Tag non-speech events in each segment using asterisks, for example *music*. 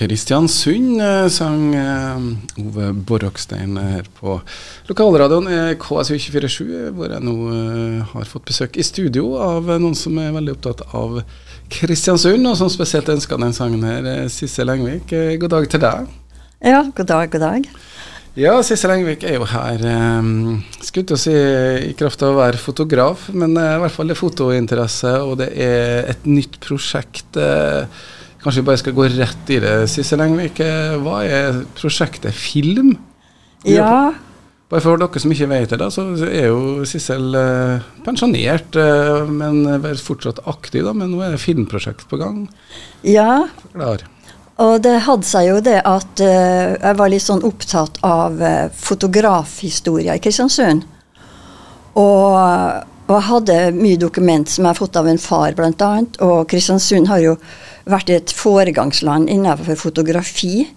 Kristiansund, eh, sang eh, Ove Borrokstein her på lokalradioen KSU247, hvor jeg nå eh, har fått besøk i studio av noen som er veldig opptatt av Kristiansund, og som spesielt ønsker den sangen her. Sissel Engvik, god dag til deg. Ja, god dag, god dag. Ja, Sissel Engvik er jo her, um, skulle til å si i kraft av å være fotograf, men uh, i hvert fall det er fotointeresse, og det er et nytt prosjekt. Uh, Kanskje vi bare skal gå rett i det. Sissel Engvik, hva er prosjektet Film? Ja. Bare for dere som ikke vet det, da, så er jo Sissel eh, pensjonert, eh, men fortsatt aktiv. da, Men nå er det filmprosjekt på gang. Ja. Forklar. Og det hadde seg jo det at uh, jeg var litt sånn opptatt av uh, fotografhistoria i Kristiansund. Og, og, jeg hadde mye dokument som jeg har fått av en far, bl.a. Og Kristiansund har jo vært et foregangsland innenfor fotografi.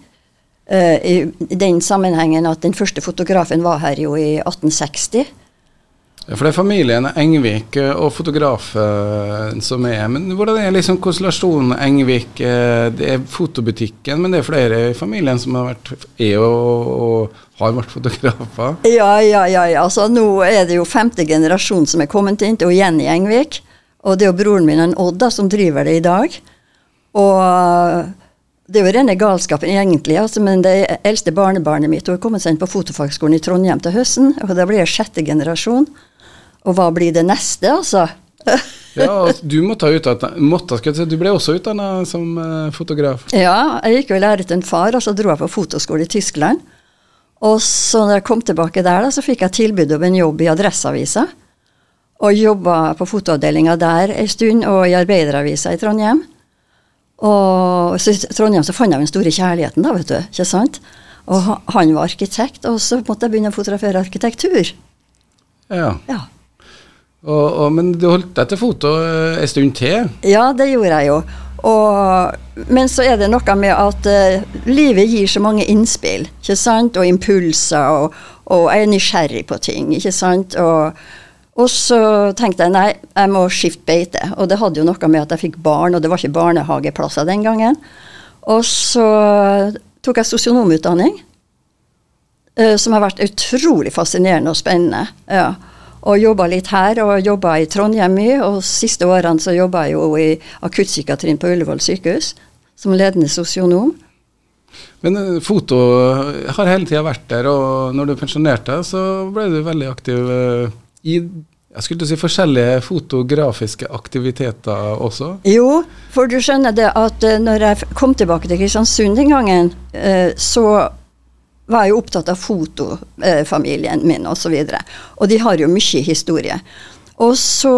Uh, I den sammenhengen at den første fotografen var her jo i 1860. For det er familien Engvik eh, og fotografen som er Men hvordan er liksom konstellasjonen Engvik? Eh, det er fotobutikken, men det er flere i familien som har vært, er og, og, har vært fotografer? Ja, ja, ja. ja. Altså, nå er det jo femte generasjon som er kommet inn til Jenny Engvik. Og det er jo broren min, Odd, da, som driver det i dag. Og eh, det er jo rene galskapen egentlig, altså, men det eldste barnebarnet mitt hun har kommet seg inn på fotofagskolen i Trondheim til høsten, og da blir jeg sjette generasjon. Og hva blir det neste, altså? *laughs* ja, du måtte ha utdannet, måtte, si, du ble også utdanna som uh, fotograf? Ja, jeg gikk og lærte en far, og så dro jeg på fotoskole i Tyskland. Og så når jeg kom tilbake der, da, så fikk jeg tilbud om en jobb i Adresseavisa. Og jobba på fotoavdelinga der ei stund, og i Arbeideravisa i Trondheim. Og så i Trondheim så fant jeg den store kjærligheten, da, vet du. ikke sant? Og han var arkitekt, og så måtte jeg begynne å fotografere arkitektur. Ja. ja. Og, og, men du holdt deg til fote en stund til? Ja, det gjorde jeg jo. Og, men så er det noe med at uh, livet gir så mange innspill, ikke sant? Og impulser, og, og jeg er nysgjerrig på ting, ikke sant? Og og så tenkte jeg nei, jeg må skifte beite. Og det hadde jo noe med at jeg fikk barn, og det var ikke barnehageplasser den gangen. Og så tok jeg sosionomutdanning, uh, som har vært utrolig fascinerende og spennende. Ja. Og jobba litt her, og jobba i Trondheim mye. Og siste årene så jobba jeg jo i akuttpsykiatrien på Ullevål sykehus som ledende sosionom. Men uh, foto har hele tida vært der, og når du pensjonerte, så ble du veldig aktiv. Uh i jeg skulle si forskjellige fotografiske aktiviteter også? Jo, for du skjønner det at uh, når jeg kom tilbake til Kristiansund den gangen, så var jo opptatt av fotofamilien min osv. Og, så og de har jo mye historie. Og så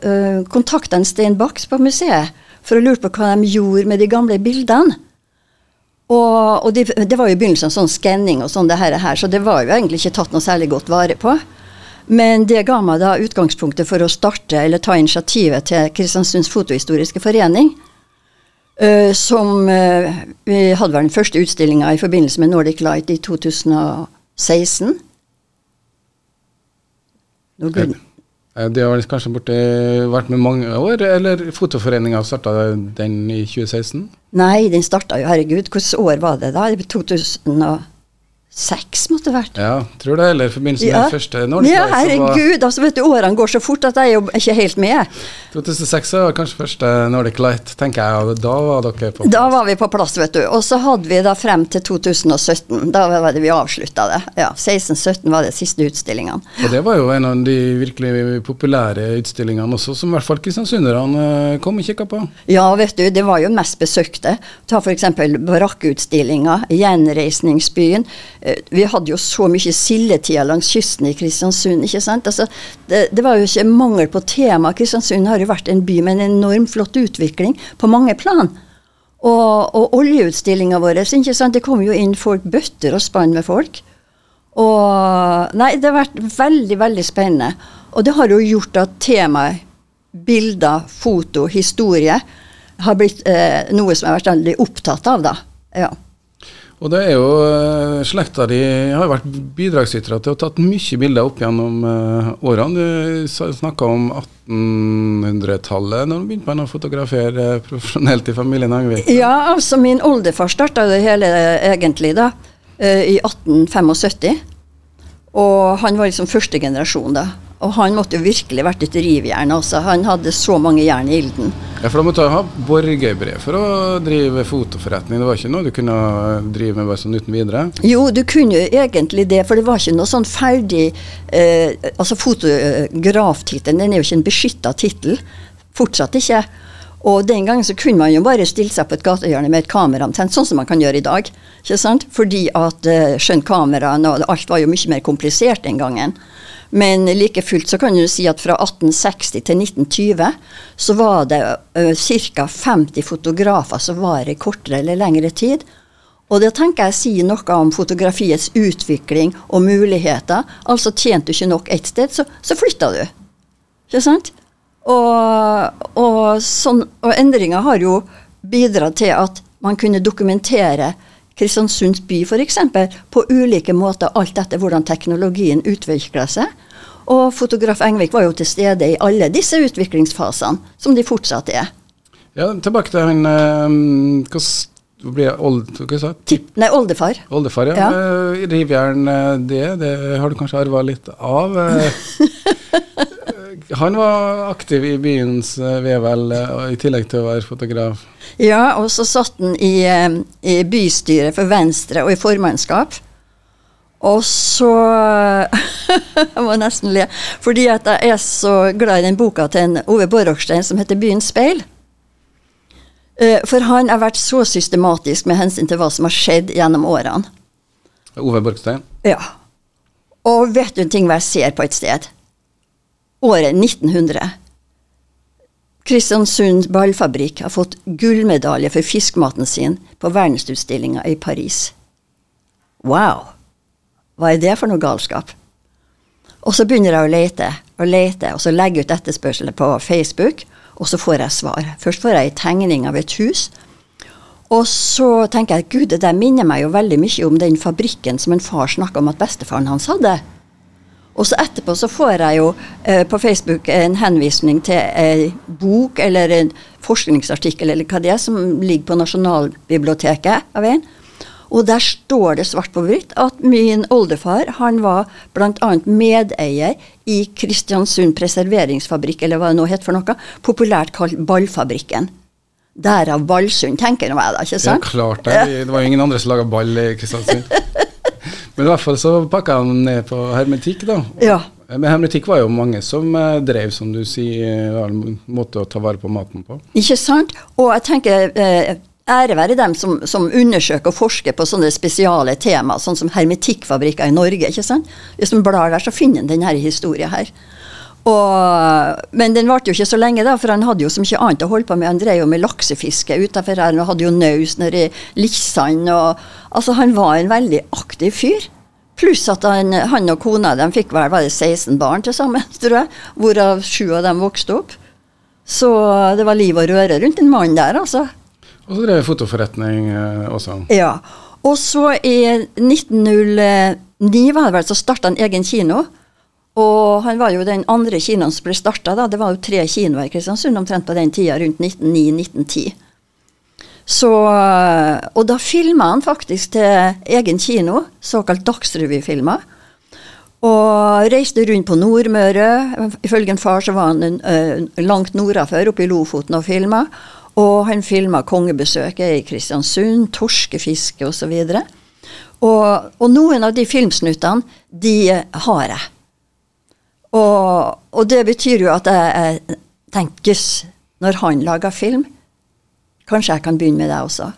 uh, kontakta en Stein Bachs på museet for å lure på hva de gjorde med de gamle bildene. Og, og de, det var jo i begynnelsen sånn skanning og sånn, det her, så det var jo egentlig ikke tatt noe særlig godt vare på. Men det ga meg da utgangspunktet for å starte eller ta initiativet til Kristiansunds fotohistoriske forening. Uh, som uh, Vi hadde vel den første utstillinga i forbindelse med Nordic Light i 2016. Nå, det har kanskje borte, vært med mange år, eller Fotoforeninga starta den i 2016? Nei, den starta jo, herregud, hvilket år var det da? 2000 Seks måtte det vært. Ja, tror det. Eller i forbindelse med ja. første Nordic Ja, herregud. altså vet du, Årene går så fort at jeg er jo ikke helt med. 2006 var kanskje første Nordic Light, tenker jeg. og Da var dere på plass. Da var vi på plass, vet du. Og så hadde vi da frem til 2017. Da var det vi avslutta det. Ja, 16-17 var det siste utstillingene. Og det var jo en av de virkelig populære utstillingene også, som i hvert fall kristiansunderne eh, kom og kikka på. Ja, vet du. Det var jo mest besøkte. Ta f.eks. barakkutstillinga, Gjenreisningsbyen. Eh, vi hadde jo så mye sildetider langs kysten i Kristiansund. ikke sant? Altså, det, det, var jo ikke mangel på tema. Kristiansund har jo vært en by med en enormt flott utvikling på mange plan. Og, og oljeutstillinga vår, ikke sant? det kom jo inn folk, bøtter og spann med folk. Og Nei, det har vært veldig, veldig spennende. Og det har jo gjort at temaet bilder, foto, historie har blitt eh, noe som jeg har vært veldig opptatt av, da. Ja. Og det er jo eh, Slekta di har vært bidragsytere til å ha tatt mye bilder opp gjennom uh, årene. Du snakka om 1800-tallet, når du begynte med å fotografere profesjonelt i familien Engvik. Ja, altså min oldefar starta det hele egentlig da, i 1875. Og han var liksom første generasjon da. Og han måtte jo virkelig vært et rivjern. Altså. Han hadde så mange jern i ilden. Ja, For da måtte du ha borgerbrev for å drive fotoforretning? Det var ikke noe du kunne drive med bare sånn uten videre? Jo, du kunne jo egentlig det, for det var ikke noe sånn ferdig eh, Altså fotograftittelen den er jo ikke en beskytta tittel. Fortsatt ikke. Og den gangen så kunne man jo bare stille seg på et gatehjørne med et kamera omtrent, sånn som man kan gjøre i dag. ikke sant? Fordi at uh, skjønt kameraene og alt var jo mye mer komplisert den gangen. Men like fullt så kan du si at fra 1860 til 1920 så var det uh, ca. 50 fotografer som var i kortere eller lengre tid. Og det tenker jeg sier noe om fotografiets utvikling og muligheter. Altså tjente du ikke nok ett sted, så, så flytta du. Ikke sant? Og, og, sånn, og endringer har jo bidratt til at man kunne dokumentere Kristiansunds by f.eks. på ulike måter, alt etter hvordan teknologien utvikler seg. Og fotograf Engvik var jo til stede i alle disse utviklingsfasene, som de fortsatt er. Ja, Tilbake til han um, hva blir old, hva sa Tipp, Nei, oldefar. Oldefar, ja. ja. Uh, rivjern, eh, det, det har du kanskje arva litt av? Eh. *laughs* Han var aktiv i byens vevel, i tillegg til å være fotograf? Ja, og så satt han i, i bystyret for Venstre og i formannskap. Og så *laughs* Jeg må nesten le. Fordi at jeg er så glad i den boka til en Ove Borrokstein som heter 'Byens speil'. Eh, for han har vært så systematisk med hensyn til hva som har skjedd gjennom årene. Ove Borgstein? Ja. Og vet du en ting hva jeg ser på et sted? Året 1900. Kristiansund ballfabrikk har fått gullmedalje for fiskematen sin på verdensutstillinga i Paris. Wow! Hva er det for noe galskap? Og så begynner jeg å lete og lete, og så legge ut etterspørselen på Facebook, og så får jeg svar. Først får jeg ei tegning av et hus. Og så tenker jeg gud, det der minner meg jo veldig mye om den fabrikken som en far snakka om at bestefaren hans hadde. Og så etterpå så får jeg jo eh, på Facebook en henvisning til en bok eller en forskningsartikkel eller hva det er, som ligger på Nasjonalbiblioteket av en. Og der står det svart på hvitt at min oldefar han var bl.a. medeier i Kristiansund preserveringsfabrikk, eller hva det nå het for noe, populært kalt Ballfabrikken. Derav Ballsund, tenker jeg da, ikke sant? Ja, klart det. Det var jo ingen andre som laga ball i Kristiansund. *laughs* Men i hvert fall så pakka han ned på hermetikk, da. Ja. Men hermetikk var jo mange som eh, drev, som du sier, en måte å ta vare på maten på. Ikke sant. Og jeg tenker eh, ære være dem som, som, undersøker og forsker på sånne spesiale tema, sånn som hermetikkfabrikker i Norge. ikke sant? Hvis man blar der, så finner man denne historien her. Og, men den varte jo ikke så lenge, da, for han hadde jo så mye annet å holde på med. Han drev jo med laksefiske utafor her, og hadde jo naus nede i Lissand. Altså, han var en veldig aktiv fyr. Pluss at han, han, og kona de fikk vel var det 16 barn til sammen, *laughs* tror jeg. Hvorav sju av dem vokste opp. Så det var liv og røre rundt en mann der, altså. Og så drev fotoforretning eh, også. Ja. Og så i 1909 var det vel, så starta han egen kino. Og han var jo den andre kinoen som ble starta. Det var jo tre kinoer i Kristiansund omtrent på den tida, rundt 1909-1910. Så, og da filma han faktisk til egen kino, såkalt dagsrevyfilmer. Og reiste rundt på Nordmøre. Ifølge en far så var han uh, langt nordafor, oppe i Lofoten, og filma. Og han filma kongebesøket i Kristiansund, torskefiske osv. Og, og, og noen av de filmsnuttene, de har jeg. Og, og det betyr jo at jeg, jeg tenkes når han lager film, kanskje jeg kan begynne med det også.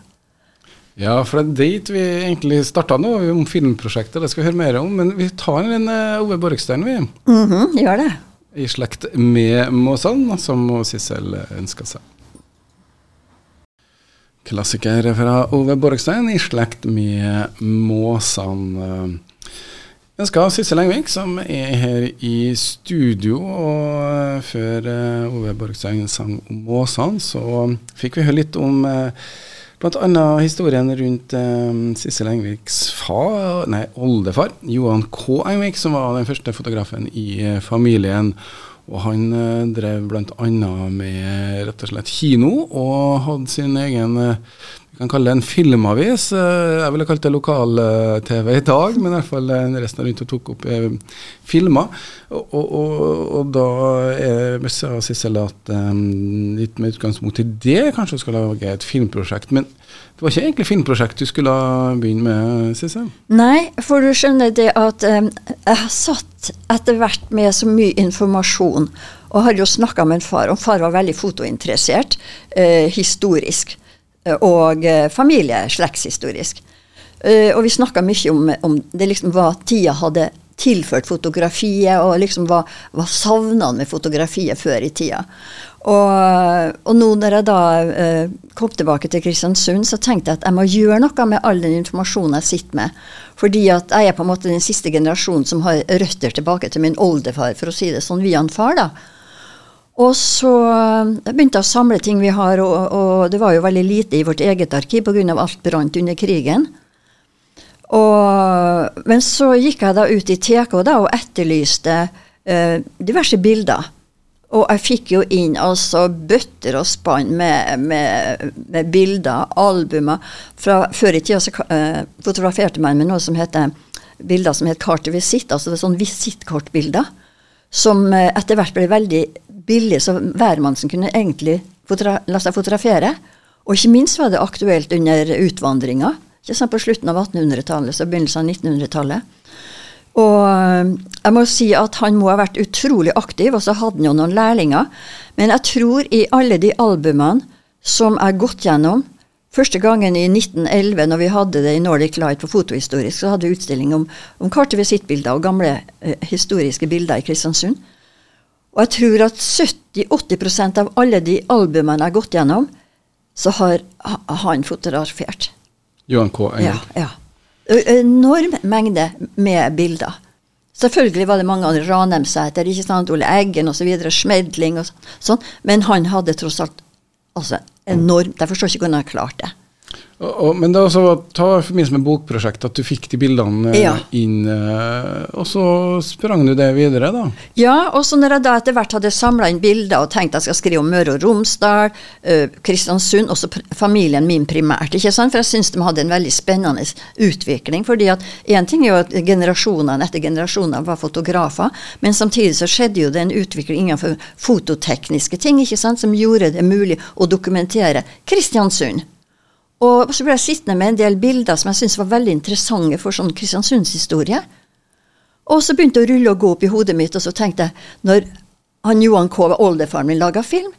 Ja, for det er dit vi egentlig starta nå, om filmprosjektet. Det skal vi høre mer om. Men vi tar en uh, Ove Borgstein, vi. Mm -hmm, gjør det. I slekt med Måsan, som Sissel ønska seg. Klassiker fra Ove Borgstein i slekt med Måsan. Jeg ønsker Sissel Engvik, som er her i studio. Og før eh, Ove Borgstein sang om Måsan, så fikk vi høre litt om bl.a. Blant annet historien rundt eh, Sissel Engviks far, nei, oldefar, Johan K. Engvik, som var den første fotografen i eh, familien. Og han eh, drev bl.a. med rett og slett kino, og hadde sin egen eh, vi kan kalle det en filmavis. Eh, jeg ville kalt det lokal-TV i dag, men i hvert fall resten av rundt og tok opp eh, filmer. Og, og, og da er, sa Sissel at um, litt med utgangspunkt i det, kanskje skal lage et filmprosjekt. Men det var ikke egentlig filmprosjekt du skulle begynne med, Sissel? Nei, for du skjønner det at um, jeg har satt etter hvert med så mye informasjon, og har jo snakka med en far, og far var veldig fotointeressert, eh, historisk. Og eh, familie slektshistorisk. Eh, og vi snakka mye om, om, det liksom hva tida hadde tilført fotografiet, og liksom hva, hva savna med fotografiet før i tida. Og, og, nå når jeg da eh, kom tilbake til Kristiansund, så tenkte jeg at jeg må gjøre noe med all den informasjonen jeg sitter med. Fordi at jeg er på en måte den siste generasjonen som har røtter tilbake til min oldefar, for å si det sånn, via en far. da. Og så eh, begynte jeg å samle ting vi har, og, og, det var jo veldig lite i vårt eget arkiv pga. alt brant under krigen. Og, men så gikk jeg da ut i TK da, og etterlyste eh, diverse bilder. Og jeg fikk jo inn altså bøtter og spann med, med, med, bilder, albumer. Fra, før i tida så uh, fotograferte man med noe som heter bilder som het Carter visitt, altså sånn visittkortbilder. Som uh, etter hvert ble veldig billig, så hvermannsen kunne egentlig la seg fotografere. Og ikke minst var det aktuelt under utvandringa. På slutten av 1800-tallet så begynnelsen av 1900-tallet. Og eh, jeg må si at han må ha vært utrolig aktiv, og så hadde han jo noen lærlinger. Men jeg tror i alle de albumene som er gått gjennom Første gangen i 1911, når vi hadde det i Nordic Light på Fotohistorisk, så hadde vi utstilling om, om kartevisittbilder og gamle eh, historiske bilder i Kristiansund. Og jeg tror at 70-80% av alle de albumene jeg har gått gjennom, så har han fotografert. Johan K. Engel. Ja, ja. Enorm mengde med bilder. Selvfølgelig var det mange andre, Ranheimsæter, ikke sant, Ole Eggen osv., Smedling og sånn, men han hadde tross alt altså enormt Jeg forstår ikke hvordan han har klart det. Og, men det er også ta for forbindelse med bokprosjektet at du fikk de bildene eh, ja. inn, uh, og så sprang du det videre, da? Ja, og så når jeg da etter hvert hadde samla inn bilder og tenkt jeg skal skrive om Møre og Romsdal, uh, Kristiansund, også familien min primært, ikke sant, for jeg syns de hadde en veldig spennende utvikling. fordi at én ting er jo at generasjonene etter generasjoner var fotografer, men samtidig så skjedde jo det en utvikling innenfor fototekniske ting ikke sant, som gjorde det mulig å dokumentere Kristiansund. Og så ble jeg sittende med en del bilder som jeg syntes var veldig interessante for sånn Kristiansundshistorie. Og så begynte det å rulle og gå opp i hodet mitt, og så tenkte jeg, når han Johan K. oldefaren min laga film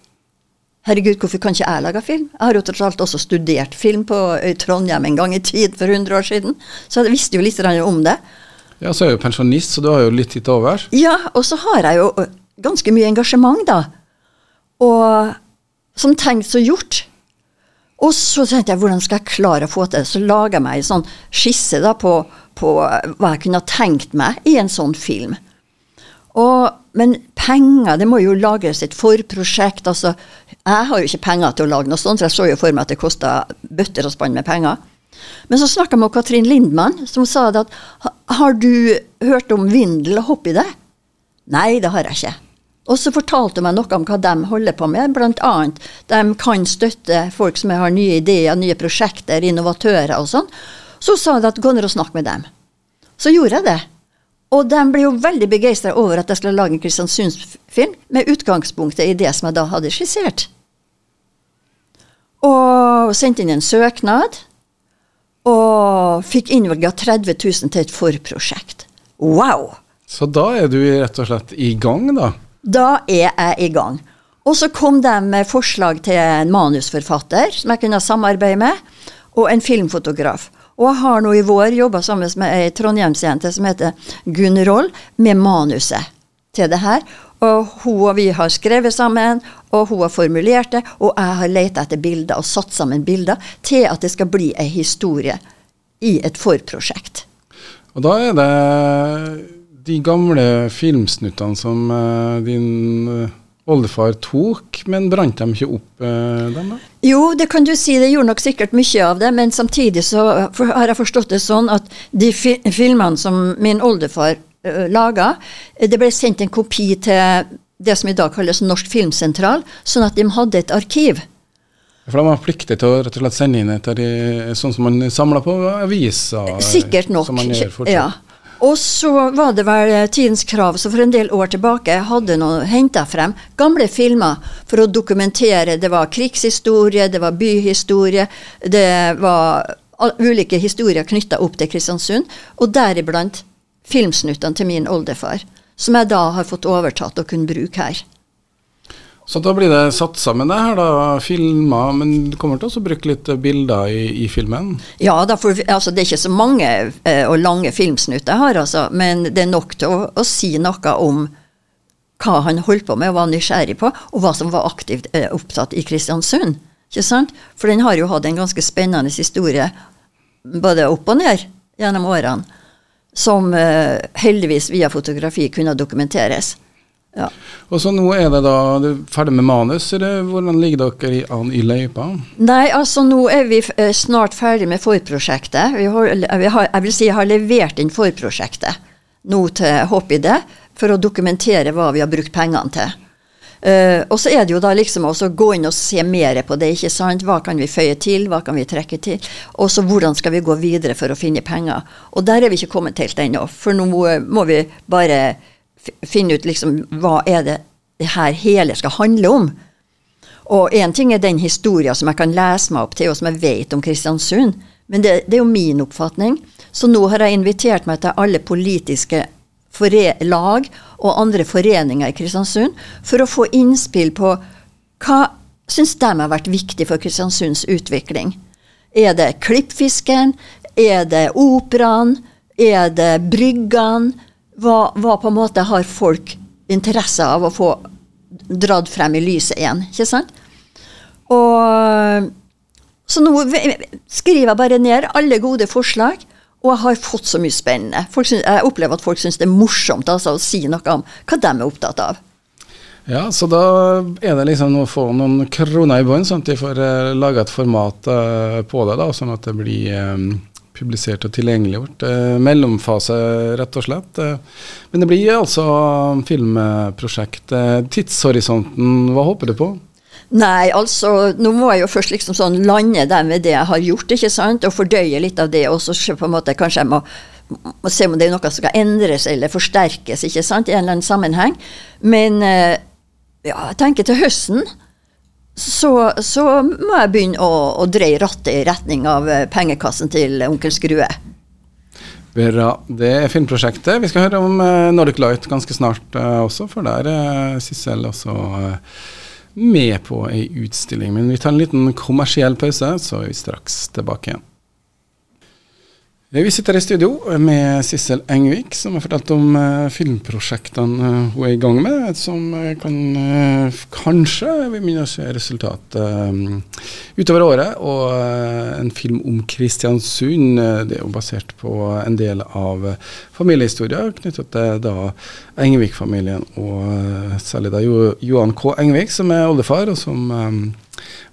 Herregud, hvorfor kan ikke jeg lage film? Jeg har jo tross alt også studert film på Trondheim en gang i tid for 100 år siden, så jeg visste jo litt om det. Ja, så er jeg jo pensjonist, så du har jo litt tid til overs. Ja, og så har jeg jo ganske mye engasjement, da. Og som tenkt så gjort. Og så tenkte jeg hvordan skal jeg klare å få til det. Så laga jeg meg en sånn skisse da på, på, hva jeg kunne tenkt meg i en sånn film. Og, men penger, det må jo lages et forprosjekt. altså Jeg har jo ikke penger til å lage noe sånt, for jeg så jo for meg at det kosta bøtter og spann med penger. Men så snakka jeg med Katrin Lindmann, som sa det at har du hørt om vindel og hopp i det? Nei, det har jeg ikke. Og så fortalte hun meg noe om hva de holder på med. Blant annet de kan støtte folk som har nye ideer, nye prosjekter, innovatører og sånn. Så sa hun at gå ned og snakk med dem. Så gjorde jeg det. Og de ble jo veldig begeistra over at jeg skulle lage en Kristiansundsfilm med utgangspunktet i det som jeg da hadde skissert. Og sendte inn en søknad, og fikk innvilga 30 000 til et forprosjekt. Wow! Så da er du rett og slett i gang, da? Da er jeg i gang. Og så kom de med forslag til en manusforfatter som jeg kunne samarbeide med, og en filmfotograf. Og jeg har nå i vår jobba sammen med ei trondhjemsjente som heter Gunn Roll, med manuset til det her. Og hun og vi har skrevet sammen, og hun har formulert det, og jeg har leita etter bilder og satt sammen bilder til at det skal bli ei historie i et forprosjekt. Og da er det de gamle filmsnuttene som uh, din uh, oldefar tok, men brant de ikke opp, eh, dem da? Jo, det kan du si, det gjorde nok sikkert mye av det, men samtidig så har jeg forstått det sånn at de fi, filmene som min oldefar uh, laga, det ble sendt en kopi til det som i dag kalles Norsk Filmsentral, sånn at de hadde et arkiv. For de var pliktig til å rett og slett sende inn etter sånn som man samla på aviser? Sikkert nok. Som man gjør fortsatt. Ja. Og så var det vel tidens krav, så for en del år tilbake hadde noen henta frem gamle filmer for å dokumentere. Det var krigshistorie, det var byhistorie, det var ulike historier knytta opp til Kristiansund. Og deriblant filmsnuttene til min oldefar, som jeg da har fått overtatt og kunne bruke her. Så da blir det satt sammen det her, da, filmer, men du kommer til å bruke litt bilder i, i filmen? Ja, for, altså, det er ikke så mange eh, og lange filmsnutter her, altså, men det er nok til å, å, si noe om hva han holdt på med og var nysgjerrig på, og hva som var aktivt eh, opptatt i Kristiansund. Ikke sant? For den har jo hatt en ganske spennende historie, både opp og ned, gjennom årene, som eh, heldigvis via fotografi kunne dokumenteres. Ja. Og så nå er det da du er ferdig med manus, eller hvordan ligger dere an i løypa? Nei, altså nå er vi eh, snart ferdig med forprosjektet. Vi har, vi har, jeg vil si jeg har levert inn forprosjektet nå til Hopp for å dokumentere hva vi har brukt pengene til. Uh, og så er det jo da liksom å gå inn og se mer på det. ikke sant? Hva kan vi føye til, hva kan vi trekke til? Og så hvordan skal vi gå videre for å finne penger? Og der er vi ikke kommet helt ennå, for nå må vi bare finne ut liksom hva er det det her hele skal handle om. Og én ting er den historien som jeg kan lese meg opp til, og som jeg vet om Kristiansund. Men det, det er jo min oppfatning. Så nå har jeg invitert meg til alle politiske lag og andre foreninger i Kristiansund for å få innspill på hva syns de har vært viktig for Kristiansunds utvikling. Er det klippfisken? Er det operaen? Er det bryggene? Hva, hva, på en måte har folk interesse av å få dratt frem i lyset igjen, ikke sant? Og Så nå skriver jeg bare ned alle gode forslag, og jeg har fått så mye spennende. Synes, jeg opplever at folk syns det er morsomt altså, å si noe om hva de er opptatt av. Ja, så da er det liksom å få noen kroner i bånn, sånn at de får uh, laga et format uh, på det, da, sånn at det blir um publisert og tilgjengeliggjort. Eh, mellomfase, rett og slett. Eh, men det blir altså filmprosjekt. Eh, tidshorisonten, hva håper du på? Nei, altså, nå må jeg jo først liksom sånn lande der med det jeg har gjort, ikke sant, og fordøye litt av det, og så på en måte kanskje jeg må, må se om det er noe som skal endres eller forsterkes, ikke sant, i en eller annen sammenheng. Men ja, jeg tenker til høsten så, så, må jeg begynne å, å dreie rattet i retning av eh, pengekassen til onkel Skrue. Bra. Det er filmprosjektet. Vi skal høre om uh, Nordic Light ganske snart uh, også, for der er Sissel også med på ei utstilling. Men vi tar en liten kommersiell pause, så er vi straks tilbake igjen. Vi sitter i studio med Sissel Engvik, som har fortalt om uh, filmprosjektene uh, hun er i gang med, som uh, kan kanskje vi begynne å se resultat utover året. Og en film om Kristiansund. det er jo basert på en del av familiehistorier knyttet til da Engvik-familien, og særlig da Johan K. Engvik, som er oldefar, og som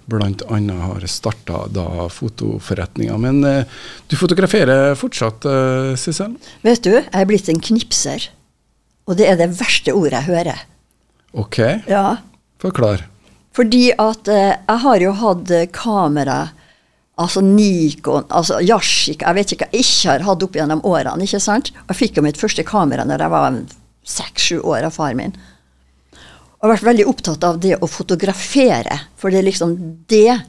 bl.a. har starta da fotoforretninga. Men eh, du fotograferer fortsatt, eh, Sissel? Vet du, jeg er blitt en knipser. Og det er det verste ordet jeg hører. Ok. Ja. Forklar. Fordi at eh, jeg har jo hatt kamera Altså Nikon, altså Yashik, Jeg vet ikke hva jeg ikke har hatt opp gjennom årene. ikke sant? Jeg fikk jo mitt første kamera når jeg var seks-sju år av far min har vært veldig opptatt av det å fotografere. For det er liksom det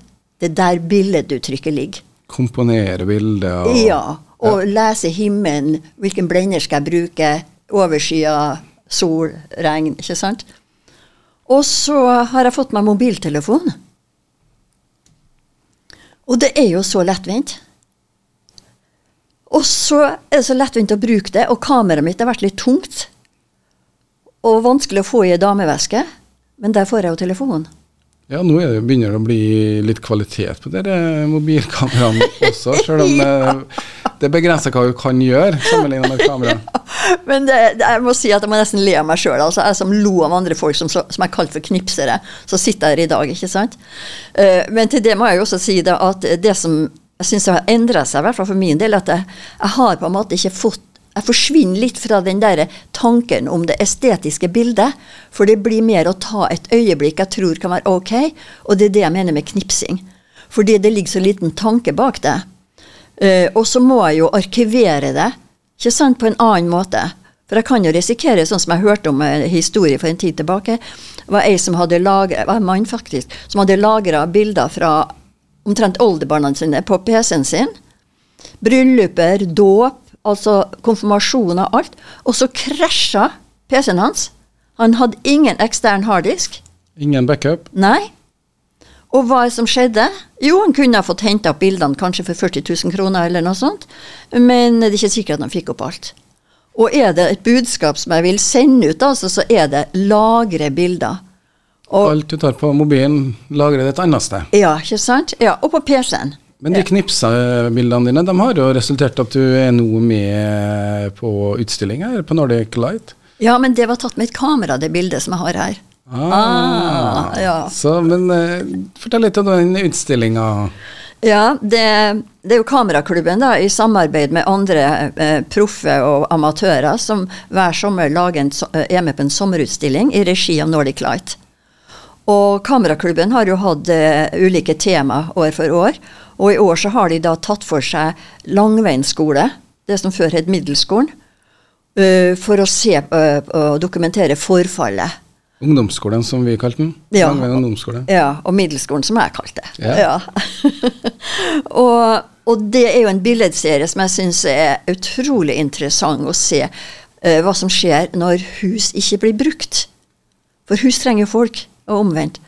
det der billeduttrykket ligger. Komponere bilder og Ja. Og ja. lese himmelen. Hvilken blender skal jeg bruke? Overskya, sol, regn. Ikke sant? Og så har jeg fått meg mobiltelefon. Og det er jo så lettvint. Og så er det så lettvint å bruke det, og kameraet mitt har vært litt tungt. Og vanskelig å få i dameveske. Men der får jeg jo telefonen. Ja, nå det, begynner det å bli litt kvalitet på dere mobilkameraene *laughs* også, selv om ja. det, det begrenser hva du kan gjøre sammenlignet med kamera. *laughs* Men det, det, jeg må si at jeg må nesten le av meg sjøl. Altså, jeg som lo av andre folk som, som er kalt for knipsere, så sitter jeg her i dag, ikke sant. Uh, men til det må jeg jo også si at det som jeg syns har endra seg, i hvert fall for min del, at jeg, jeg har på en måte ikke fått jeg forsvinner litt fra den der tanken om det estetiske bildet. For det blir mer å ta et øyeblikk jeg tror kan være ok, og det er det jeg mener med knipsing. Fordi det ligger så liten tanke bak det. Uh, og så må jeg jo arkivere det, ikke sant, på en annen måte. For jeg kan jo risikere, sånn som jeg hørte om en historie for en tid tilbake, var ei som hadde lagret, var en mann faktisk, som hadde lagra bilder fra omtrent oldebarna sine på PC-en sin. Brylluper, dåp, altså konfirmasjon og alt. Og så krasja PC-en hans. Han hadde ingen ekstern harddisk. Ingen backup? Nei. Og hva som skjedde? Jo, han kunne ha fått henta opp bildene kanskje for 40 000 kroner, eller noe sånt, men det er ikke sikkert at han fikk opp alt. Og er det et budskap som jeg vil sende ut, altså, så er det lagre bilder. Og, alt du tar på mobilen, lagrer det et annet sted. Ja, ikke sant? Ja, Og på PC-en. Men de knipsa-bildene dine de har jo resultert at du er nå med på utstillinga på Nordic Light. Ja, men det var tatt med et kamera, det bildet som jeg har her. Ah, ah ja. Så, men uh, fortell litt om den utstillinga. Ja, det, det, er jo Kameraklubben da, i samarbeid med andre eh, proffe og amatører som hver sommer lager en, eh, er med på en sommerutstilling i regi av Nordic Light. Og Kameraklubben har jo hatt uh, ulike tema år for år. Og i år så har de da tatt for seg langveinsskole, det som før het Middelskolen, uh, for å se uh, og dokumentere forfallet. Ungdomsskolen, som vi kalte den? Ja, ungdomsskole. ja og middelskolen, som jeg kalte det. Ja. ja. *laughs* og, og, det er jo en billedserie som jeg syns er utrolig interessant å se uh, hva som skjer når hus ikke blir brukt. For hus trenger folk, og omvendt.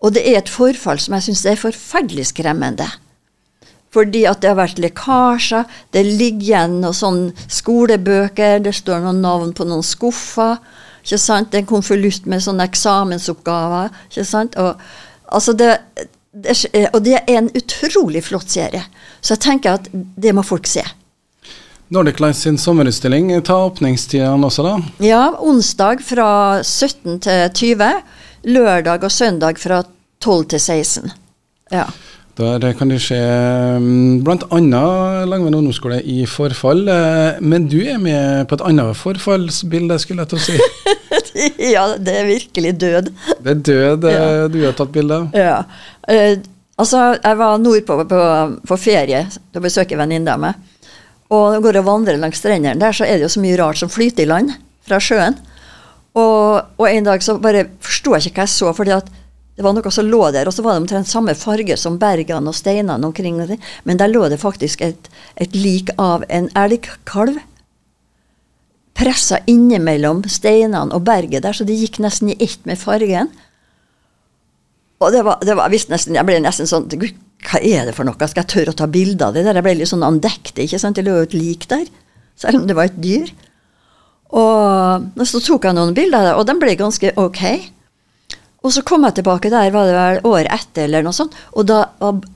Og det er et forfall som jeg syns er forferdelig skremmende. Fordi at det har vært lekkasjer, det ligger igjen noen sånne skolebøker, det står noen navn på noen skuffer. ikke sant, Det er En konvolutt med sånne eksamensoppgaver. ikke sant, og, altså det, det, og det er en utrolig flott serie. Så jeg tenker at det må folk se. Nordic Lights sin sommerutstilling, tar åpningstidene også, da? Ja, onsdag fra 17 til 20. Lørdag og søndag fra 12 til 16. Ja. Der kan det skje mm, bl.a. Langveien ungdomsskole i forfall. Eh, men du er med på et annet forfallsbilde, skulle jeg til å si. *laughs* ja, det er virkelig død. Det er død ja. Eh, du har tatt bilde av? Ja. Uh, altså, jeg var nordpå på, på ferie til å besøke venninna mi. Og når jeg går og vandrer langs strendene der, så er det jo så mye rart som flyter i land fra sjøen. Og, og en dag så bare forsto jeg ikke hva jeg så. fordi at det var noe som lå der, og så var det omtrent samme farge som bergene og steinene omkring. Men der lå det faktisk et, et lik av en elgkalv. Pressa innimellom steinene og berget der, så det gikk nesten i ett med fargen. Og det var, det var nesten, Jeg ble nesten sånn Gud, hva er det for noe? Skal jeg tørre å ta bilde av det der? Jeg ble litt sånn andektig. ikke sant? Det lå jo et lik der, selv om det var et dyr. Og så tok jeg noen bilder og de ble ganske ok. Og så kom jeg tilbake der, var det vel året etter, eller noe sånt, og da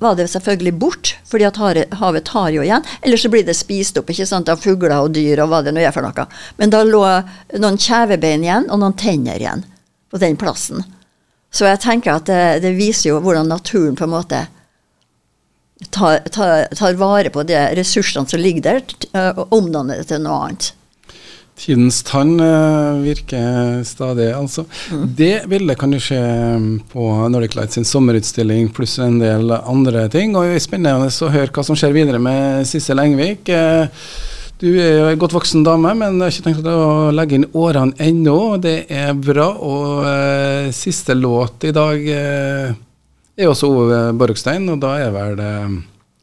var det selvfølgelig bort, fordi at havet tar jo igjen. Eller så blir det spist opp ikke sant, av fugler og dyr og hva det nå er for noe. Men da lå noen kjevebein igjen, og noen tenner igjen på den plassen. Så jeg tenker at det, det viser jo hvordan naturen på en måte tar, tar, tar vare på de ressursene som ligger der, og omdanner det til noe annet. Tidens tann uh, virker stadig, altså. Mm. Det bildet kan du se mm, på Nordic Light sin sommerutstilling pluss en del andre ting. Og det er spennende å høre hva som skjer videre med Sissel Engvik. Uh, du er jo en godt voksen dame, men jeg har ikke tenkt å legge inn årene ennå. Det er bra. Og uh, siste låt i dag er også Ove Borgstein, og da er vel det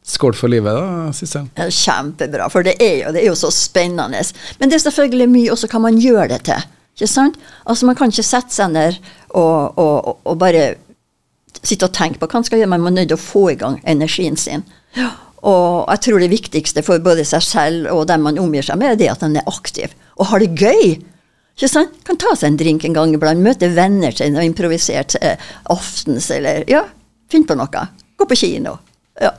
Skål for livet, da, Sissel. Kjempebra, for det er, jo, det er, jo, så spennende. Men det er selvfølgelig mye også hva man gjør det til. ikke sant? Altså Man kan ikke sette seg ned og, og, og bare sitte og tenke på hva man skal gjøre, men man er nødt til å få i gang energien sin. Og jeg tror det viktigste for både seg selv og dem man omgir seg med, er det at man er aktiv og har det gøy. Ikke sant? Kan ta seg en drink en gang iblant, møte venner sine og improvisert eh, aftens, eller ja, finn på noe. Gå på kino. Ja.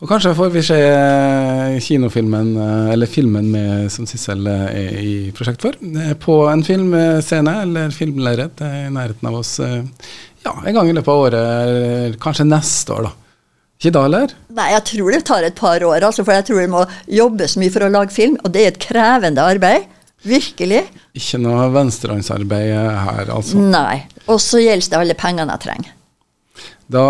Og kanskje får vi se eh, kinofilmen, eh, eller filmen med, som Sissel eh, er i prosjekt for, på en filmscene eller filmlerret i nærheten av oss ja, en gang i løpet av året, kanskje neste år, da. Ikke da, eller? Nei, jeg tror det tar et par år, altså, for jeg tror det må jobbes mye for å lage film, og det er et krevende arbeid. Virkelig. Ikke noe venstrehåndsarbeid her, altså? Nei. Og så gjelder det alle pengene jeg trenger. Da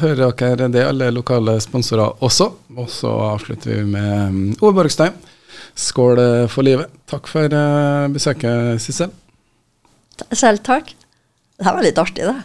hører dere det, alle lokale sponsorer også. Og så avslutter vi med mm, Ove Borgstein. Skål for livet. Takk for eh, besøket, Sissel. Selv takk. Det her var litt artig, det.